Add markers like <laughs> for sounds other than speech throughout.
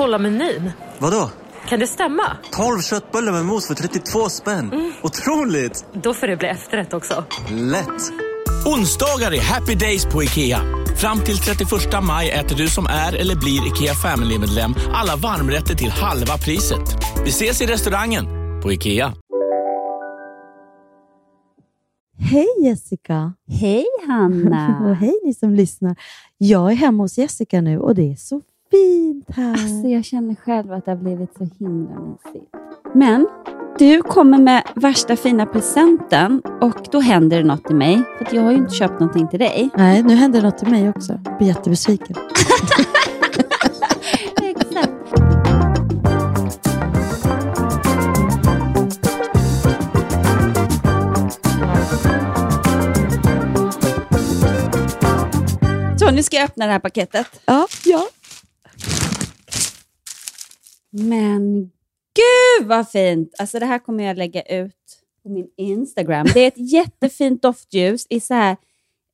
Kolla menyn. Vadå? Kan det stämma? 12 köttbullar med mos för 32 spänn. Mm. Otroligt! Då får det bli efterrätt också. Lätt! Onsdagar är happy days på IKEA. Fram till 31 maj äter du som är eller blir IKEA Family-medlem alla varmrätter till halva priset. Vi ses i restaurangen på IKEA. Hej Jessica! Hej Hanna! <laughs> och hej ni som lyssnar. Jag är hemma hos Jessica nu och det är så fint här. Alltså, jag känner själv att det har blivit så himla mysigt. Men du kommer med värsta fina presenten och då händer det något i mig. För jag har ju inte köpt någonting till dig. Nej, nu händer det något till mig också. Jag blir jättebesviken. <laughs> Exakt. Så, nu ska jag öppna det här paketet. Ja, ja. Men gud vad fint! Alltså det här kommer jag lägga ut på min Instagram. Det är ett <laughs> jättefint doftljus i så här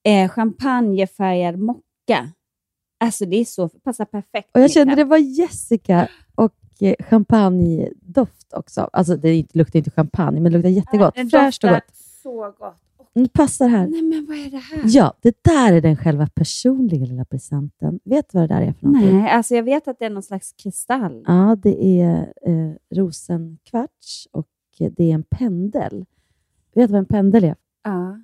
eh, champagnefärgad mocka. Alltså det är så, passar perfekt. Och jag kände det var Jessica och eh, champagnedoft också. Alltså det luktar inte champagne, men det luktar jättegott. Fräscht och gott. så gott. Det passar här. Nej, men vad är det här? Ja, det där är den själva personliga lilla presenten. Vet du vad det där är för någonting? Nej, alltså jag vet att det är någon slags kristall. Ja, det är eh, rosenkvarts och det är en pendel. Vet du vad en pendel är? Ja.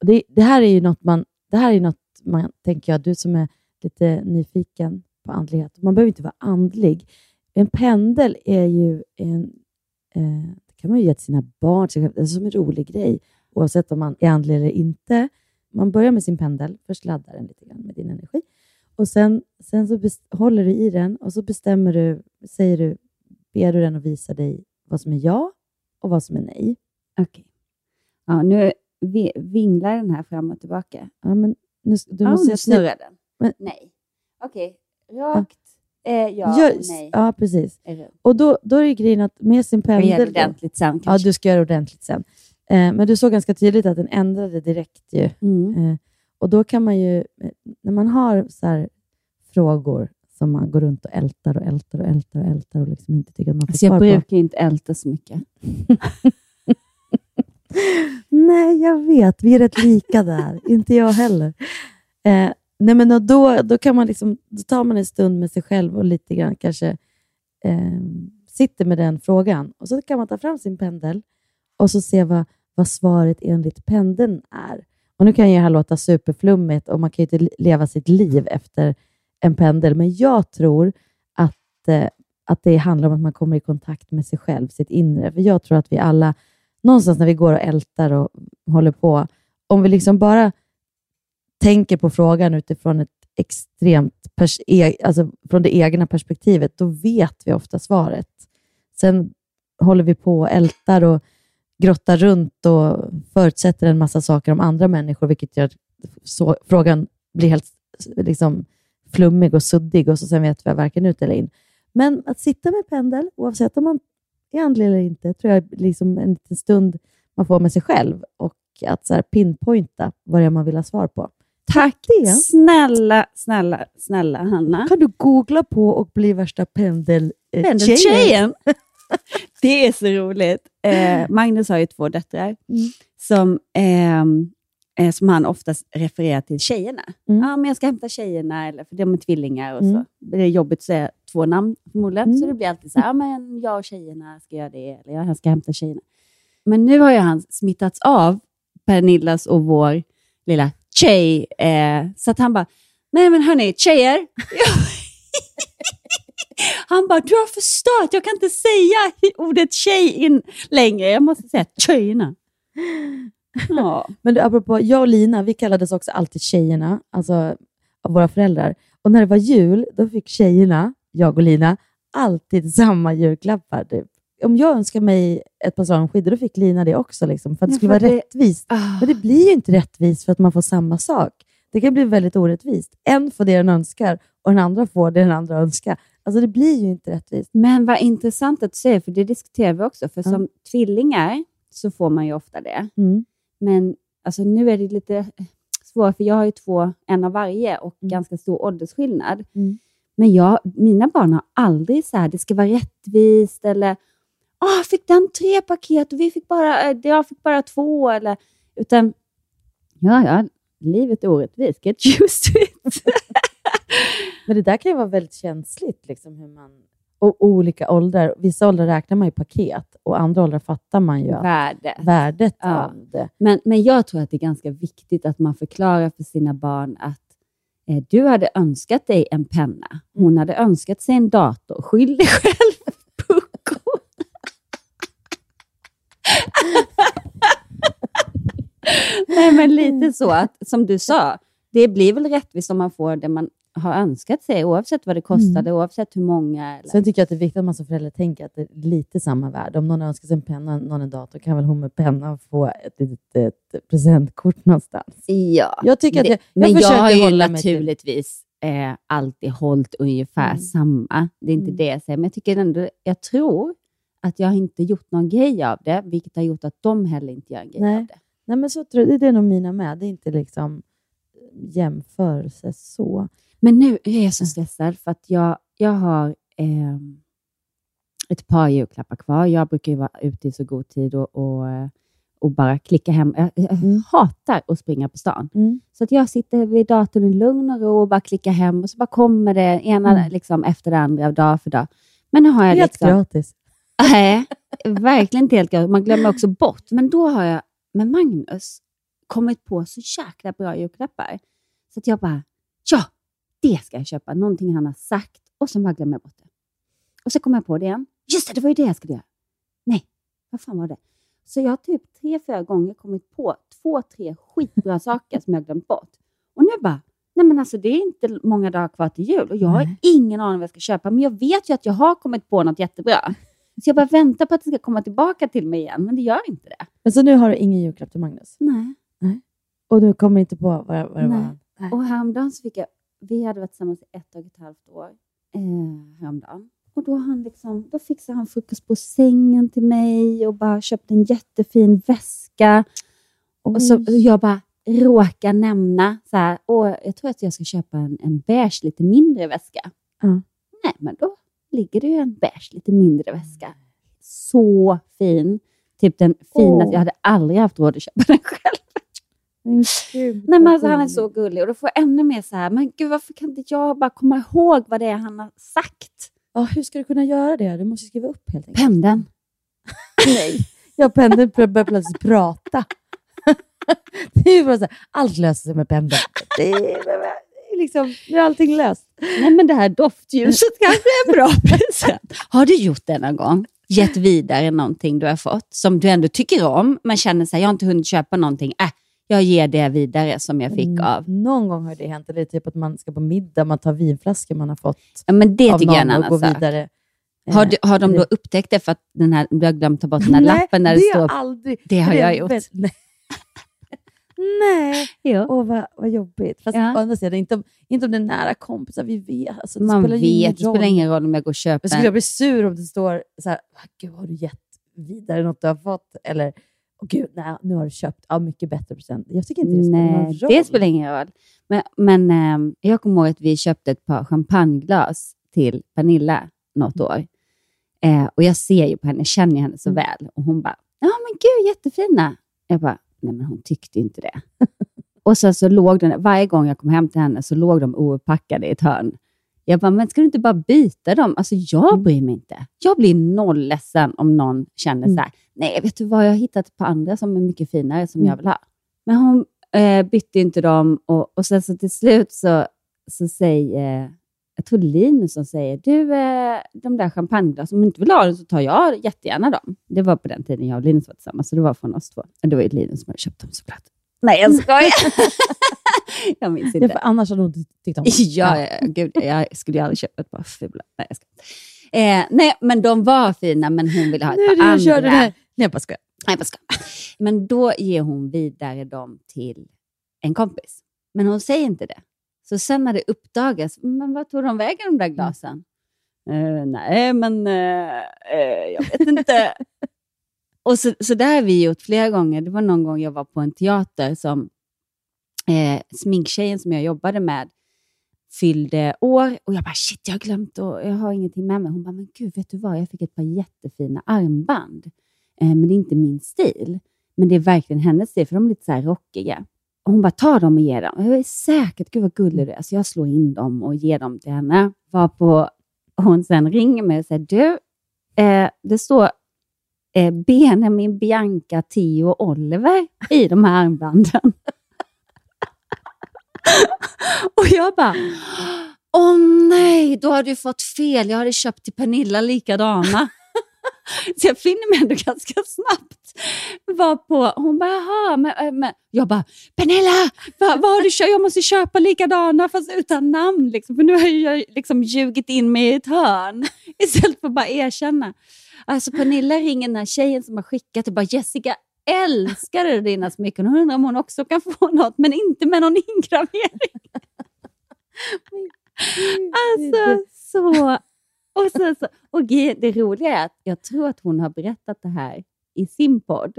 Det, det, här är ju något man, det här är något man, tänker jag, du som är lite nyfiken på andlighet. Man behöver inte vara andlig. En pendel är ju en, eh, det kan man ju ge till sina barn, det är som en rolig grej oavsett om man är andlig eller inte. Man börjar med sin pendel, först laddar den lite grann med din energi och sen, sen så håller du i den och så bestämmer du, säger du, ber du den att visa dig vad som är ja och vad som är nej. Okej. Okay. Ja, nu vinglar den här fram och tillbaka. Ja, men nu, du ja, måste nu snurrar den. Men, nej. Okej, okay. rakt. Ja. Eh, ja, ja, nej. Ja, precis. Och då, då är det grejen att med sin pendel... Jag gör det ordentligt sen kanske. Ja, du ska göra det ordentligt sen. Eh, men du såg ganska tydligt att den ändrade direkt. Ju. Mm. Eh, och då kan man ju, när man har så här, frågor som man går runt och ältar och ältar och ältar och ältar och liksom inte tycker att man får alltså, svar på. Jag brukar inte älta så mycket. <laughs> Nej, jag vet. Vi är rätt lika där. <laughs> inte jag heller. Eh, nej, men då, då, kan man liksom, då tar man en stund med sig själv och lite grann kanske eh, sitter med den frågan. Och så kan man ta fram sin pendel och så se vad, vad svaret enligt pendeln är. Och Nu kan ju det här låta superflummigt och man kan ju inte leva sitt liv efter en pendel, men jag tror att, eh, att det handlar om att man kommer i kontakt med sig själv, sitt inre. För Jag tror att vi alla, någonstans när vi går och ältar och håller på, om vi liksom bara tänker på frågan utifrån ett extremt e alltså från det egna perspektivet, då vet vi ofta svaret. Sen håller vi på och ältar och grottar runt och förutsätter en massa saker om andra människor, vilket gör så, frågan blir helt liksom, flummig och suddig och så sen vet vi varken ut eller in. Men att sitta med pendel, oavsett om man är andlig eller inte, tror jag är liksom en liten stund man får med sig själv och att så här, pinpointa vad det är man vill ha svar på. Tack det. snälla, snälla, snälla Hanna. Kan du googla på och bli värsta pendel eh, pendeltjejen? <laughs> det är så roligt. Eh, Magnus har ju två döttrar mm. som, eh, som han oftast refererar till tjejerna. Mm. Ja, men jag ska hämta tjejerna, eller, för de är tvillingar. Och mm. så. Det är jobbigt att säga två namn förmodligen, mm. så det blir alltid så här, ja, men jag och tjejerna ska göra det, eller jag ska hämta tjejerna. Men nu har ju han smittats av Pernillas och vår lilla tjej, eh, så att han bara, nej men hörni, tjejer. <laughs> <laughs> Han bara, du har förstört, jag kan inte säga ordet tjej in längre. Jag måste säga tjejerna. <laughs> Ja. Men du, apropå, jag och Lina, vi kallades också alltid tjejerna, alltså av våra föräldrar. Och när det var jul, då fick tjejerna jag och Lina, alltid samma julklappar. Typ. Om jag önskar mig ett par slalomskidor, då fick Lina det också, liksom, för att det Ja, skulle för vara det- rättvist. Ah. Men det blir ju inte rättvist för att man får samma sak. Det kan bli väldigt orättvist. En får det den önskar och den andra får det den andra önskar. Alltså det blir ju inte rättvist. Men vad intressant att du säger, för det diskuterar vi också. För Ja. som tvillingar så får man ju ofta det. Mm. Men alltså, nu är det lite svårt, för jag har ju två, en av varje och Mm. ganska stor åldersskillnad. Mm. Men jag, mina barn har aldrig så här, det ska vara rättvist eller ah, fick den tre paket och vi fick bara, eh, jag fick bara två. Eller, utan, ja, ja, livet är orättvist. Get used to it. <laughs> Men det där kan ju vara väldigt känsligt, liksom, hur man, och olika åldrar. Vissa åldrar räknar man i paket och andra åldrar fattar man ju att Värde. värdet Ja. av det. Men, men jag tror att det är ganska viktigt att man förklarar för sina barn att eh, du hade önskat dig en penna. Hon hade önskat sig en dator. Skyll dig själv, <laughs> pucko. Nej, men lite så att, som du sa, det blir väl rättvist om man får det man har önskat sig, oavsett vad det kostade, oavsett hur många. Eller... Sen tycker jag att det är viktigt att man som förälder tänker att det är lite samma värde. Om någon önskar sig en penna någon en dator kan väl hon med pennan få ett litet ett presentkort någonstans. Ja, Jag tycker att det, jag, jag men jag har ju naturligtvis eh, alltid hållit ungefär Mm. samma. Det är inte Mm. det jag säger, men jag tycker ändå, jag tror att jag inte gjort någon grej av det, vilket har gjort att de heller inte gör en grej Nej. av det. Nej, men så tror jag, det är nog mina med. Det är inte liksom jämförelse så. Men nu är jag så stressad för att jag, jag har eh, ett par julklappar kvar. Jag brukar ju vara ute i så god tid och, och, och bara klicka hem. Jag, jag Mm. hatar att springa på stan. Mm. Så att jag sitter vid datorn i lugn och ro och bara klickar hem och så bara kommer det ena Mm. liksom, efter det andra, dag för dag. Men nu har jag Helt liksom... gratis. <laughs> Nej, verkligen inte helt gratis. Man glömmer också bort. Men då har jag med Magnus kommit på så jäkla bra julklappar. Så att jag bara, ja, det ska jag köpa. Någonting han har sagt och så bara glömmer jag bort det. Och så kommer jag på det igen. Just det, det var ju det jag skulle göra. Nej, vad fan var det? Så jag har typ tre, fyra gånger kommit på två, tre skitbra <laughs> saker som jag glömt bort. Och nu bara, nej men alltså det är inte många dagar kvar till jul och jag har Nej. ingen aning vad jag ska köpa. Men jag vet ju att jag har kommit på något jättebra. Så jag bara väntar på att det ska komma tillbaka till mig igen, men det gör inte det. Men så nu har du ingen julklapp till Magnus? Nej. Och du kommer inte på vad, vad det Nej. var? Nej. Och häromdagen så fick jag, vi hade varit tillsammans i ett och ett halvt år, eh, häromdagen. Och då, han liksom, då fixade han frukost på sängen till mig och bara köpte en jättefin väska. Och så Oj. jag bara råkar nämna så här, Åh, jag tror att jag ska köpa en, en beige, lite mindre väska. Ja. Nej, men då ligger det ju en beige, lite mindre väska. Så fin. Typ den finaste, Åh. jag hade aldrig haft råd att köpa den <laughs> själv. Men gud, Nej, men alltså, han är så gullig och då får jag ännu mer så här, men gud varför kan inte jag bara komma ihåg vad det är han har sagt? Ja, hur ska du kunna göra det? Du måste skriva upp helt enkelt. Pendeln. <laughs> Nej. Jag pendeln börjar plötsligt prata. <laughs> det är bara så här, allt löser sig med pendeln. Det är, det är liksom, nu är allting löst. Nej, men det här doftljuset <laughs> kanske är en bra present. Har du gjort det någon gång? Gett vidare någonting du har fått som du ändå tycker om, men känner så här, jag har inte hunnit köpa någonting. Äh, jag ger det vidare som jag fick Mm, av. Någon gång har det hänt. Eller typ att man ska på middag, man tar vinflaskor man har fått Ja, men det av tycker jag är en någon och går sak. vidare. Har, Eh, du, har de då upptäckt det för att den här, du har glömt ta bort den här Nej, lappen där det, det står... har aldrig. Det har jag gjort. Nej. <laughs> Nej. Jo. Åh, vad, vad jobbigt. Fast Ja. å andra sidan, inte om, inte om det är nära kompisar. Vi vet. Alltså, det Man spelar vet, ingen det spelar roll. ingen roll om jag går och köper Men skulle jag bli sur om det står så här, "Ah, gud har du gett vidare något du har fått? Eller, åh gud, nej, nu har du köpt ja, mycket bättre present. Jag tycker inte det spelar någon Nej, roll. det spelar ingen roll. Men, men ehm, jag kommer ihåg att vi köpte ett par champagneglas till Pernilla något år. Eh, och jag ser ju på henne, jag känner henne så Mm. väl. Och hon bara, ja men gud jättefina. Jag bara, nej men hon tyckte inte det. <laughs> och sen så låg den, varje gång jag kom hem till henne så låg de ouppackade i ett hörn. Jag bara, men ska du inte bara byta dem? Alltså jag Mm. bryr mig inte. Jag blir noll ledsen om någon känner Mm. så här, nej vet du vad, jag har hittat ett par andra som är mycket finare som Mm. jag vill ha. Men hon eh, bytte inte dem och, och sen så till slut så, så säger, jag tror Linus som säger, du eh, de där champagneglasen, om du inte vill ha dem så tar jag jättegärna dem. Det var på den tiden jag och Linus var tillsammans, så det var från oss två. Och det var ju Linus som hade köpt dem såklart. Nej, jag skojar. <laughs> jag minns Ja, inte. för annars hade hon tyckt om <laughs> Ja, ja, gud, jag skulle ju aldrig köpa ett par fula. Nej, jag ska. Eh, nej, men de var fina, men hon ville ha ett par det andra. kör den här. Jag bara skojar. Nej, bara skojar. Men då ger hon vidare dem till en kompis. Men hon säger inte det. Så sen när det uppdagas, men vad tog de vägen de där glasen? Eh, nej, men eh, eh, jag vet inte. <laughs> och så, så där har vi gjort flera gånger. Det var någon gång jag var på en teater som eh, sminktjejen som jag jobbade med fyllde år och jag bara shit, jag har glömt och jag har ingenting med mig. Hon bara, men gud, vet du vad? Jag fick ett par jättefina armband. Eh, men det är inte min stil. Men det är verkligen hennes stil, för de är lite så här rockiga. Och hon bara, ta dem och ge dem. Och jag är säkert, gud vad gullig du är. Så jag slår in dem och ger dem till henne. Varpå hon sen ringer mig och säger, du, eh, det står eh, Benjamin, Bianca, Theo och Oliver i de här armbanden. <laughs> och jag bara, åh nej, då har du fått fel. Jag hade köpt till Pernilla likadana. <laughs> Så jag finner mig ändå ganska snabbt. Var på, hon bara, jaha, men, äh, men. Jag bara, Pernilla, vad, vad har du köpt? Jag måste köpa likadana fast utan namn. Liksom. För nu har jag liksom ljugit in mig i ett hörn <laughs> istället för att bara erkänna. Alltså Pernilla ringer den här tjejen som har skickat och bara, Jessica älskade dina smycken. Hon undrar om hon också kan få något, men inte med någon <laughs> ingravering. Alltså, så... Och, så, så, och det roliga är att jag tror att hon har berättat det här i sin podd.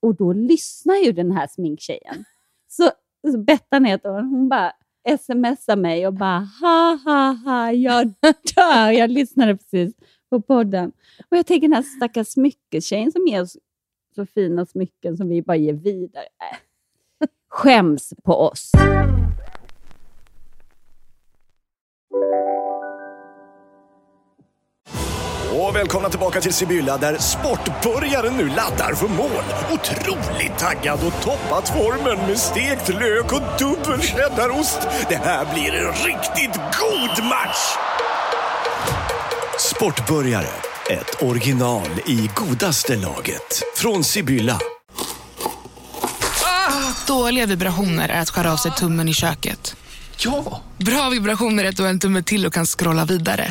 Och då lyssnar ju den här sminktjejen. Så, så Bettan heter hon, hon bara smsar mig och bara ha ha ha, jag dör. Jag lyssnade precis på podden. Och jag tänker den här stackars smyckestjejen som ger oss så fina smycken som vi bara ger vidare. Skäms på oss. Och välkomna tillbaka till Sibylla där sportbörjaren nu laddar för mål. Otroligt taggad och toppat formen med stekt lök och dubbel cheddarost. Det här blir en riktigt god match! Sportbörjare, ett original i godaste laget. Från Sibylla. Dåliga vibrationer är att skära av sig tummen i köket. Ja! Bra vibrationer är att du har en tumme till och kan scrolla vidare.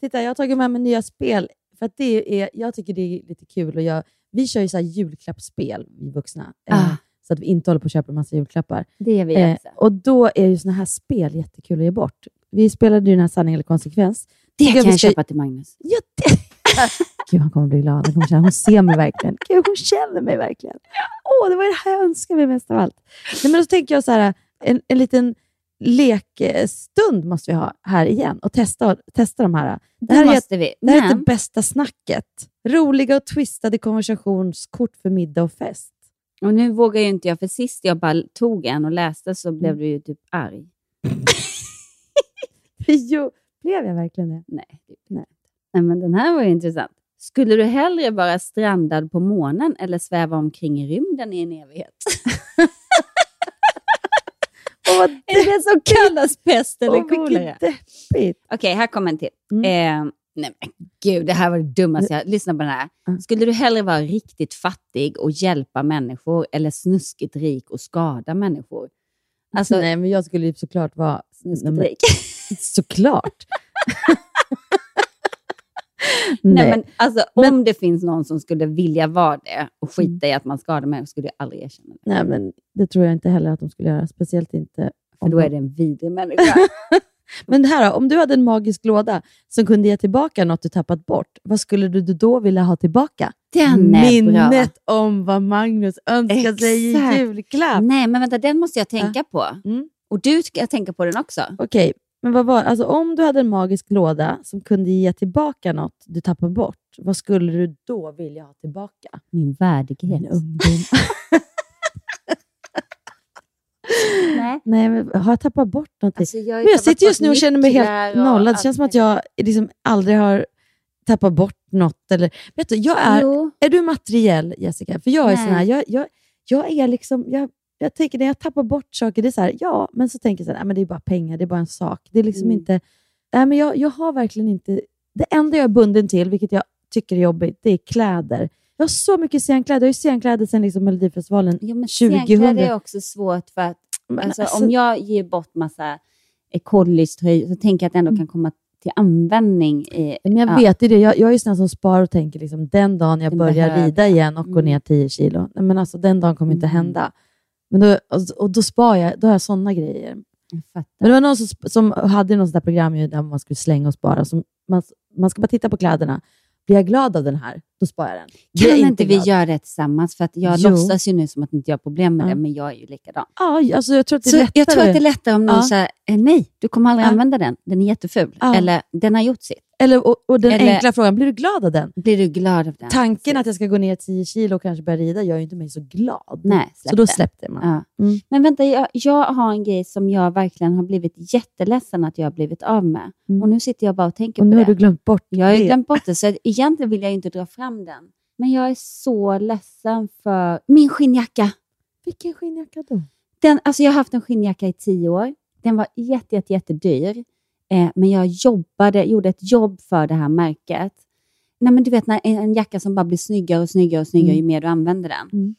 titta, jag har tagit med mig nya spel. För det är, jag tycker det är lite kul. Och jag, vi kör ju så här julklappsspel, vi vuxna. Eh, Ah. Så att vi inte håller på att köpa en massa julklappar. Det är vi Eh, också. och då är ju såna här spel jättekul att ge bort. Vi spelade ju den här sanning eller konsekvens. Det Tycker kan jag ska- köpa till Magnus. Ja, det... <laughs> Gud, han kommer bli glad. Han, kommer känna, hon ser mig verkligen. Gud, hon känner mig verkligen. Åh, det var det här jag önskade mig mest av allt. Nej, men då tänker jag så här, en, en liten lekstund måste vi ha här igen och testa, testa de här. Det här måste är, vi. Det här är det bästa snacket. Roliga och twistade konversationskort för middag och fest. Och nu vågar ju inte jag, för sist jag bara tog en och läste så blev du ju typ arg. <laughs> jo, blev jag verkligen det? Nej, nej. nej, men den här var ju intressant. Skulle du hellre vara strandad på månen eller sväva omkring i rymden i en evighet? <laughs> är det som kallas pest eller kolera? Okej, här kommer en till. Mm. Eh, nej men gud, det här var det dummaste jag... Lyssna på den här. Skulle du hellre vara riktigt fattig och hjälpa människor eller snuskigt rik och skada människor? Alltså, Nej, men jag skulle ju såklart vara... Snuskigt rik. <laughs> Såklart. Nej, men alltså, om det finns någon som skulle vilja vara det och skita i att man skadar människor skulle jag aldrig erkänna det. Nej, men det tror jag inte heller att de skulle göra. Speciellt inte... För då är det en vidrig människa. <laughs> Men här då, om du hade en magisk låda som kunde ge tillbaka något du tappat bort, vad skulle du då vilja ha tillbaka? Den är Minnet om vad Magnus önskar sig i julklapp. Nej, men vänta, den måste jag tänka på. Mm. Och du ska tänka på den också. Okej, men vad var, alltså om du hade en magisk låda som kunde ge tillbaka något du tappar bort, vad skulle du då vilja ha tillbaka? Min värdighet. Min ungdom. <laughs> Nej. Nej, men har jag tappat bort någonting? Alltså, jag men jag sitter just nu och känner mig helt nollad. Det känns som att jag liksom aldrig har tappat bort något. Eller, vet du, jag är, Jo. är du materiell, Jessica? För jag är Nej. sån här, jag, jag, jag är liksom... Jag, jag tänker när jag tappar bort saker, det är så här, ja, men så tänker jag så här, nej, men det är bara pengar, det är bara en sak. Det är liksom Mm. inte... Nej, men jag, jag har verkligen inte... Det enda jag är bunden till, vilket jag tycker är jobbigt, det är kläder. Jag har så mycket scenkläder. Jag har ju scenkläder sedan liksom Melodifestivalen Ja, men 2000. scenkläder är också svårt för att alltså, alltså- om jag ger bort massa eh, collegetröjor så tänker jag att det ändå kan komma till användning. I, Men jag ja. vet ju det. Jag, jag är ju sån som sparar och tänker liksom, den dagen jag Den börjar behöver rida igen och går Mm. ner 10 kilo. Men alltså, den dagen kommer inte Mm. hända. Men då, och, då sparar jag. Då har jag sådana grejer. Men det var någon som, som hade något sånt där program ju där man skulle slänga och spara. Som man, man ska bara titta på kläderna. Blir jag glad av den här, då sparar jag den. Blir jag Kan inte vi glad- göra det tillsammans? För att jag Jo. låtsas ju nu som att inte jag har problem med Ja. det, men jag är ju likadan. Ja, alltså jag tror att det är Så lättare. jag tror att det är lättare om någon Ja. säger, eh, nej, du kommer aldrig Ja. använda den, den är jätteful. Ja. Eller, den har gjort sitt. Eller, och, och den Eller- enkla frågan, blir du glad av den? Blir du glad av den? Tanken att jag ska gå ner 10 kilo och kanske börja rida gör ju inte mig så glad. Nej, så då släppte man. Ja. Mm. Men vänta, jag, jag har en grej som jag verkligen har blivit jätteledsen att jag har blivit av med. Mm. Och nu sitter jag bara och tänker Och på nu det. har du glömt bort Jag har glömt bort det, så egentligen vill jag ju inte dra fram den. Men jag är så ledsen för min skinnjacka. Vilken skinnjacka då? Den, alltså jag har haft en skinnjacka i tio år. Den var jätte, jätte, jättedyr. Eh, men jag jobbade, gjorde ett jobb för det här märket. Nej, men du vet när en, en jacka som bara blir snyggare och snyggare och snyggare Mm. ju mer du använder den. Mm.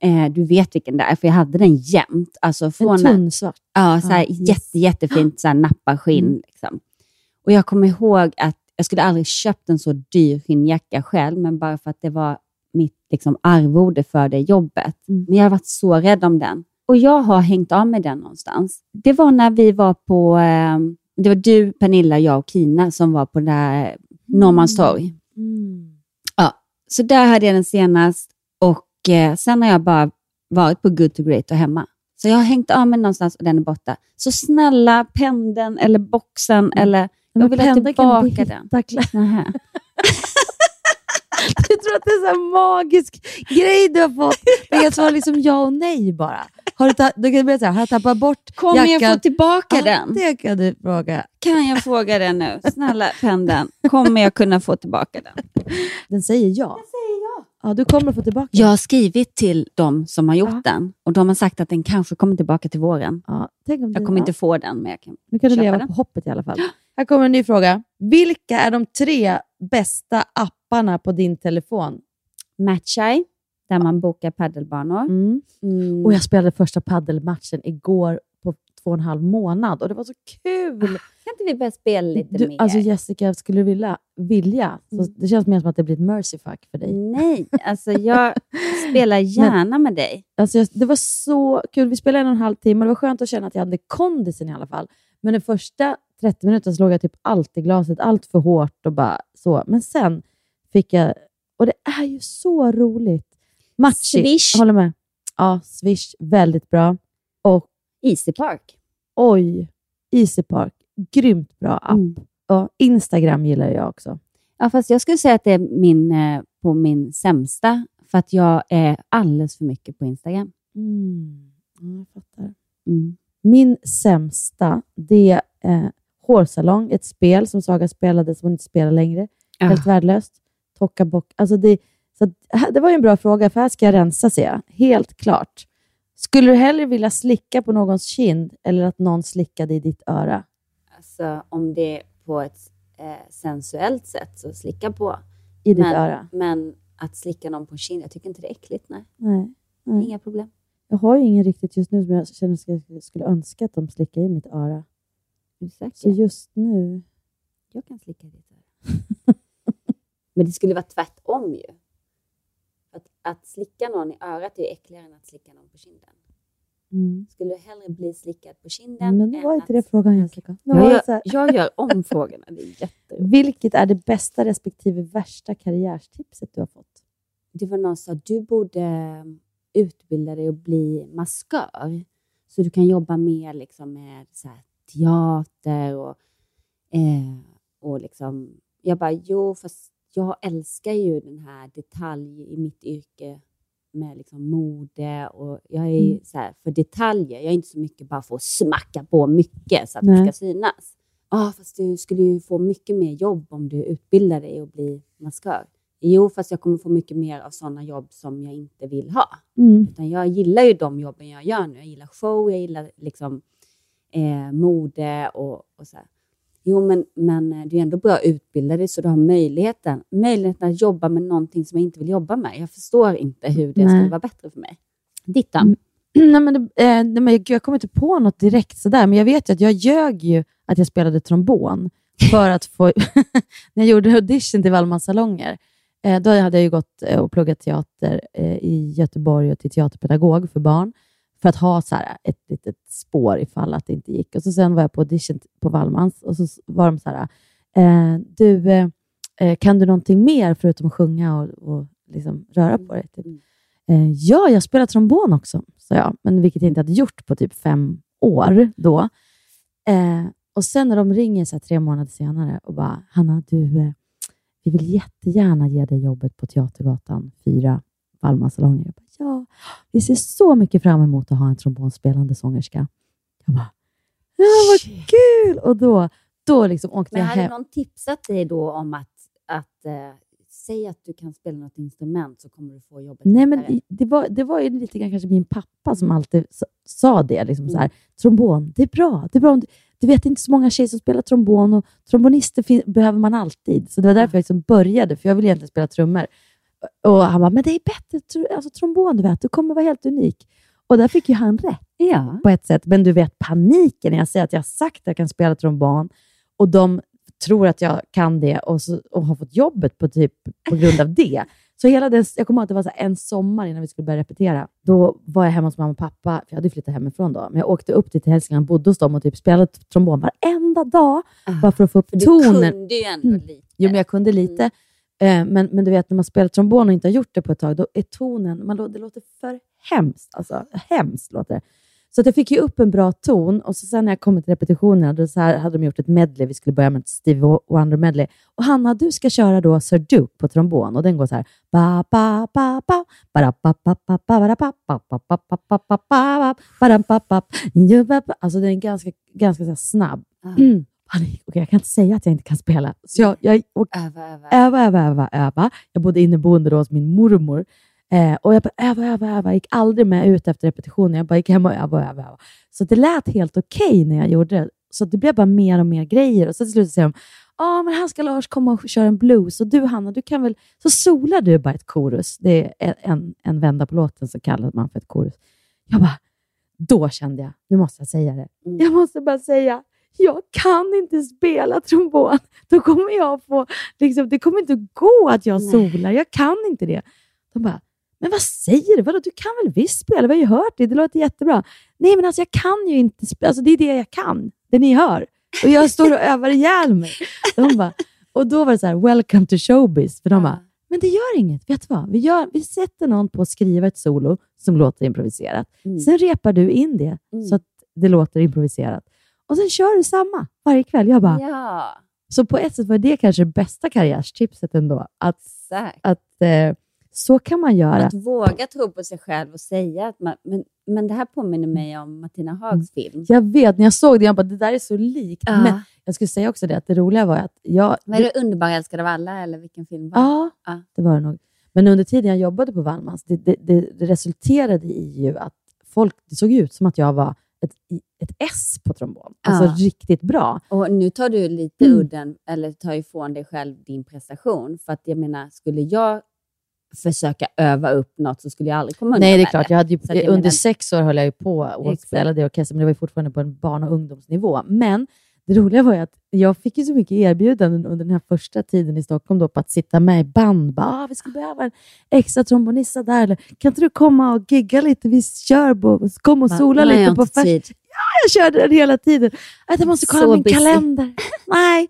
Eh, du vet vilken det är, för jag hade den jämt. Alltså från En tunn svart. Ja, så här, Ja, jätte, jättefint så här, napparskinn. Mm. Liksom. Och jag kommer ihåg att jag skulle aldrig köpt en så dyr skinnjacka själv, men bara för att det var mitt liksom, arvode för det jobbet. Mm. Men jag har varit så rädd om den. Och jag har hängt av med den någonstans. Det var när vi var på, eh, det var du, Pernilla, jag och Kina som var på det där Norrmalmstorg. Mm. Ja, så där hade jag den senast och eh, sen har jag bara varit på Good to Great och hemma. Så jag har hängt av mig någonstans och den är borta. Så snälla pendeln eller boxen eller jag <laughs> <laughs> Men vill ha tillbaka den. Jag tror att det är en magisk grej du har fått. Det kan svara liksom ja och nej bara. Har du, ta- du kan börja så här, har jag tappat bort Kommer jackan? jag få tillbaka Ja, den? Det kan du fråga. Kan jag fråga den nu? Snälla pendeln, kommer jag kunna få tillbaka den? Den säger ja. Den säger ja. Ja, du kommer få tillbaka Jag har skrivit till de som har gjort Ja. den och de har sagt att den kanske kommer tillbaka till våren. Ja, tänk om Jag kommer inte få den, men jag kan Nu kan du leva den. på hoppet i alla fall. Här kommer en ny fråga. Vilka är de tre bästa apparna på din telefon? Matcheye, där man bokar paddelbanor. Mm. Mm. Och jag spelade första paddelmatchen igår på två och en halv månad och det var så kul! Kan inte vi börja spela lite Du, mer? alltså Jessica, skulle du vilja? vilja så Mm. det känns mer som att det blir ett mercy fuck för dig. Nej, alltså jag <laughs> spelar gärna med dig. Alltså, jag- det var så kul. Vi spelade en och en halv timme och det var skönt att känna att jag hade kondisen i alla fall. Men den första 30 minuterna slog jag typ allt i glaset, allt för hårt och bara så. Men sen fick jag, och det är ju så roligt. Matchigt. Swish. Håller med. Ja, Swish, väldigt bra. Och Easy Park. oj, Easy Park, grymt bra app. Mm. Och Instagram gillar jag också. Ja, fast jag skulle säga att det är min, eh, på min sämsta, för att jag är alldeles för mycket på Instagram. Mm. Ja, jag fattar. Mm. Min sämsta, det är eh, Hårsalong, ett spel som Saga spelade som hon inte spelar längre. Ah. Helt värdelöst. Tokkabock. Alltså det, så det var ju en bra fråga, för här ska jag rensa ser jag. Helt klart. Skulle du hellre vilja slicka på någons kind eller att någon slickade i ditt öra? Alltså om det är på ett eh, sensuellt sätt, så slicka på. I ditt men, öra? Men att slicka någon på kind, jag tycker inte det är äckligt. Nej, Nej. nej. inga problem. Jag har ju ingen riktigt just nu som jag känner att jag skulle önska att de slickar i mitt öra. Säker? Så just nu... Jag kan slicka i ditt öra. <laughs> Men det skulle vara tvärtom ju. Att, att slicka någon i örat är äckligare än att slicka någon på kinden. Mm. Skulle du hellre bli slickad på kinden Men än var att... inte det frågan Jessica. Var Jag gör, så här- jag gör om <laughs> frågorna, det är jätteroligt. Vilket är det bästa respektive värsta karriärstipset du har fått? Det var någon som sa du borde utbilda dig och bli maskör. Så du kan jobba mer liksom med så här, teater och, eh, och liksom... Jag bara, jo, fast jag älskar ju den här detalj i mitt yrke med liksom mode och jag är Mm. så här, för detaljer. Jag är inte så mycket bara för att smacka på mycket så att Nej. det ska synas. Ja, fast du skulle ju få mycket mer jobb om du utbildar dig och blir maskör. Jo, fast jag kommer få mycket mer av sådana jobb som jag inte vill ha. Mm. Utan jag gillar ju de jobben jag gör nu. Jag gillar show, jag gillar liksom eh, mode och, och så här. Jo, men, men eh, du är ändå bra utbildad så du har möjligheten, möjligheten att jobba med någonting som jag inte vill jobba med. Jag förstår inte hur det Nej. skulle vara bättre för mig. Ditt då? <clears throat> Nej, men det, eh, nej, men jag, jag kommer inte på något direkt sådär, men jag vet ju att jag ljög ju att jag spelade trombon <laughs> för att få... <laughs> när jag gjorde audition till Wallmans salonger, eh, då hade jag ju gått eh, och pluggat teater eh, i Göteborg och till teaterpedagog för barn, för att ha så här, ett litet spår ifall att det inte gick. Och så Sen var jag på audition på Wallmans och så var de så här, eh, du, eh, eh, kan du någonting mer förutom att sjunga och, och liksom röra på dig? Typ. Eh, ja, jag spelar trombon också, sa jag, men vilket jag inte hade gjort på typ fem år då. Eh, och sen när de ringer så här tre månader senare och bara, Hanna, du, eh, vi vill jättegärna ge dig jobbet på Teatergatan 4, Valma salonger. Jag bara, ja, vi ser så mycket fram emot att ha en trombonspelande sångerska. Jag bara, ja, vad kul! Och då, då liksom åkte Men jag hade hem. någon tipsat dig då om att, att eh, säg att du kan spela något instrument så kommer du få jobbet Nej, men i- det var, det var ju lite grann kanske min pappa som alltid s- sa det. Liksom så här, trombon, det är bra. Det är bra om du, du vet inte så många tjejer som spelar trombon och trombonister behöver man alltid. Så det var därför jag liksom började, för jag ville egentligen spela trummor. Och han bara, men det är bättre, tr- alltså, trombon, du vet, du kommer vara helt unik. Och där fick ju han rätt Ja. på ett sätt. Men du vet paniken när jag säger att jag har sagt att jag kan spela trombon och de tror att jag kan det och, så, och har fått jobbet på, typ, på grund av det. <laughs> Så hela den, jag kommer ihåg att det var en sommar innan vi skulle börja repetera. Då var jag hemma hos mamma och pappa, för jag hade flyttat hemifrån då. Men jag åkte upp till Hälsingland, bodde hos dem och typ spelade trombon varenda dag. Bara för att få upp För du tonen. kunde ju ändå Mm. lite. Jo, men jag kunde lite. Eh, Men, men du vet, när man spelar trombon och inte har gjort det på ett tag, då är tonen, man, det låter för hemskt. Alltså, hemskt låter det. Så att jag fick ju upp en bra ton och så sen när jag kom till repetitionerna, då så här hade de gjort ett medley. Vi skulle börja med ett Stevie Wonder medley. Och Hanna, du ska köra då Sir Duke på trombon och den går så här. Ba, ba, ba, ba, ba, ba, ba, ba, ba, ba, ba, ba, ba, ba, ba, ba, ba, ba, ba, ba, Alltså den är ganska, ganska så här snabb. Mm. Panik. Okej, jag kan inte säga att jag inte kan spela. Så jag, jag, och, Öva, öva. öva, öva, öva, öva. Jag bodde inneboende då hos min mormor. Eh, och jag bara öva, öva, öva. Jag gick aldrig med ut efter repetitionen. Jag bara gick hem och övade, öva, öva. Så det lät helt okej när jag gjorde det. Så det blev bara mer och mer grejer. Och så till slut säger de, ja men här ska Lars komma och köra en blues. Och du Hanna, du kan väl... Så solar du bara ett korus. Det är en, en vända på låten så kallar man för ett korus. Jag bara, då kände jag, nu måste jag säga det. Jag måste bara säga, jag kan inte spela trombon. Då kommer jag få, liksom, det kommer inte gå att jag solar. Jag kan inte det. De bara, men vad säger du? Vadå, du kan väl visst spela? Vi har ju hört det. Det låter jättebra. Nej, men alltså jag kan ju inte spela. Alltså, det är det jag kan. Det ni hör. Och jag står och övar ihjäl mig. De bara, och då var det så här, welcome to showbiz. För de bara, men det gör inget. Vet du vad? Vi, gör, vi sätter någon på att skriva ett solo som låter improviserat. Sen repar du in det så att det låter improviserat. Och sen kör du samma varje kväll. Jag bara, Ja, så på ett sätt var det kanske det bästa karriärstipset ändå. Att, exakt. att eh, så kan man göra. Att våga tro på sig själv och säga att man, men, men det här påminner mig om Martina Hags film. Jag vet, när jag såg det, jag bara, det där är så likt. Ja. Men jag skulle säga också det, att det roliga var att jag... Vad är det, Underbar älskad av alla, eller vilken film var det? Ja, Ja. det var det nog. Men under tiden jag jobbade på Wallmans, det, det, det, det resulterade i ju att folk, det såg ut som att jag var ett, ett S på trombon. Alltså Ja. riktigt bra. Och nu tar du lite Mm. udden, eller tar ifrån dig själv din prestation. För att jag menar, skulle jag försöka öva upp något så skulle jag aldrig komma undan Nej, det är klart. Jag hade ju, jag under menar- sex år höll jag ju på och spelade i orkester, men det var ju fortfarande på en barn och ungdomsnivå. Men det roliga var ju att jag fick ju så mycket erbjudanden under den här första tiden i Stockholm då, på att sitta med i band. Bara, ah, vi skulle behöva en extra trombonista där. Eller, kan inte du komma och gigga lite? Vi kör på, kom och Va? sola jag lite på fest. Ja, jag körde den hela tiden. Att jag måste kolla Så min busy. kalender. <laughs> Nej,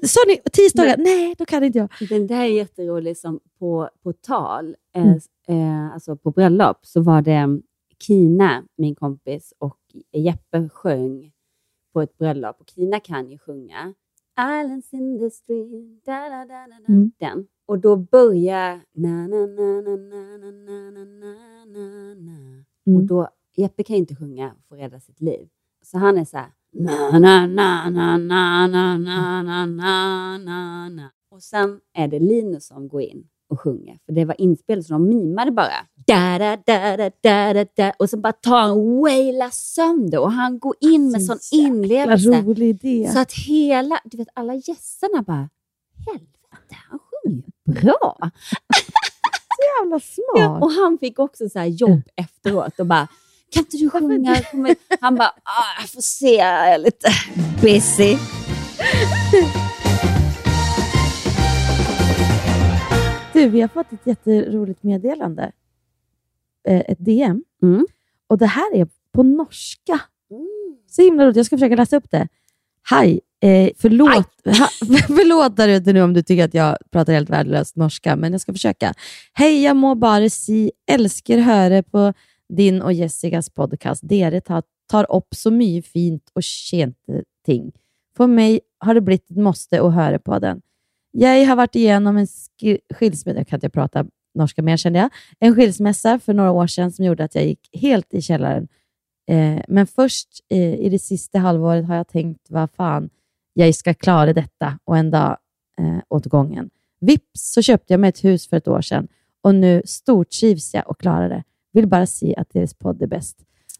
nej. Sa ni tisdagar? Nej, då kan inte jag. Den där är jätterolig, som på, på tal, eh, Mm. eh, alltså på bröllop, så var det Kina, min kompis, och Jeppe sjöng på ett bröllop. Och Kina kan ju sjunga Islands in the stream, da, da, da, da. Mm. den. Och då börjar na na na na na na na na na na Mm. Och då, Jeppe kan ju inte sjunga för att rädda sitt liv. Så han är så här na na na na na na na na na na Och sen är det Linus som går in och sjunger. För det var inspelat så de mimade bara. Da, da, da, da, da, da, da. Och så bara tar han wailar sönder och han går in med sån Jäkla inlevelse. rolig idé. Så att hela, du vet alla gästerna bara, helvete, han sjunger ju bra. <laughs> Så jävla smart. Ja, och han fick också så här jobb efteråt och bara, kan inte du sjunga? Kom igen." Han bara, ah, jag får se, jag är lite busy. Du, vi har fått ett jätteroligt meddelande. Eh, ett DM. Mm. Och det här är på norska. Så himla roligt. Jag ska försöka läsa upp det. Hej. Eh, förlåt, ha, <laughs> förlåt där ute nu om du tycker att jag pratar helt värdelöst norska, men jag ska försöka. Hej, jag må bara si älsker höra på din och Jessicas podcast. Dere tar, tar upp så mycket fint och kjente ting. För mig har det blivit ett måste att höra på den. Jag har varit igenom en sk- skilsmässa, jag kan inte prata norska mer kände jag, en skilsmässa för några år sedan som gjorde att jag gick helt i källaren. Eh, men först eh, i det sista halvåret har jag tänkt, vad fan, jag ska klara detta och en dag eh, åt gången. Vips så köpte jag mig ett hus för ett år sedan och nu stortrivs jag och klarar det. Vill bara säga att deras podd är bäst.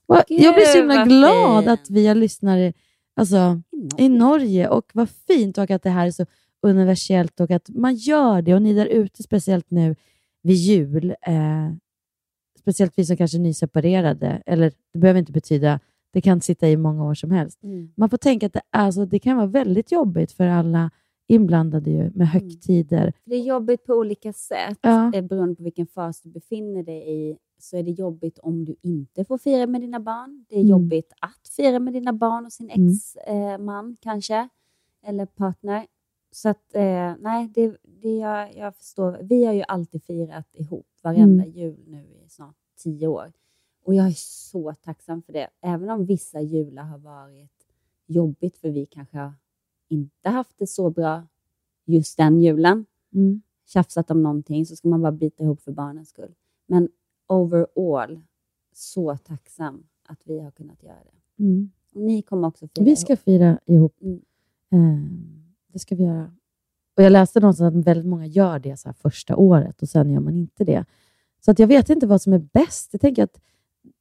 Och jag blir så himla glad fint. att vi har lyssnare alltså, i Norge och vad fint och att det här är så universellt och att man gör det och ni där ute, speciellt nu vid jul, eh, speciellt vi som kanske är nyseparerade, eller det behöver inte betyda, det kan sitta i många år som helst. Mm. Man får tänka att det, alltså, det kan vara väldigt jobbigt för alla inblandade ju, med högtider. Det är jobbigt på olika sätt. Ja. Eh, Beroende på vilken fas du befinner dig i så är det jobbigt om du inte får fira med dina barn. Det är Mm. jobbigt att fira med dina barn och sin Mm. ex-man kanske, eller partner. Så att, eh, nej, det, det jag, jag förstår. Vi har ju alltid firat ihop varenda Mm. jul nu i snart tio år. Och jag är så tacksam för det. Även om vissa jular har varit jobbigt för vi kanske har inte haft det så bra just den julen. Mm. Tjafsat om någonting så ska man bara bita ihop för barnens skull. Men overall, så tacksam att vi har kunnat göra det. Mm. Och ni kommer också fira Vi ska ihop. fira ihop. Mm. Eh, det ska vi göra. Och Jag läste någonstans att väldigt många gör det så första året och sen gör man inte det. Så att jag vet inte vad som är bäst. Jag tänker att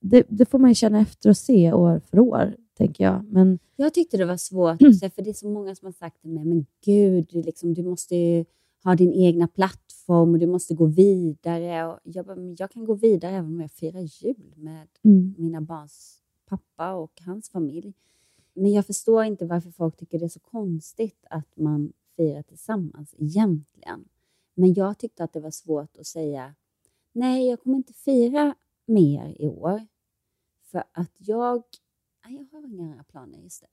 det, det får man känna efter och se år för år, tänker jag. Men Jag tyckte det var svårt, Mm. för det är så många som har sagt till mig, men gud, du, liksom, du måste ju ha din egna plattform och du måste gå vidare. Och jag, bara, jag kan gå vidare även om jag firar jul med Mm. mina barns pappa och hans familj. Men jag förstår inte varför folk tycker det är så konstigt att man firar tillsammans egentligen. Men jag tyckte att det var svårt att säga, nej, jag kommer inte fira mer i år. För att jag, nej, jag har inga planer just det.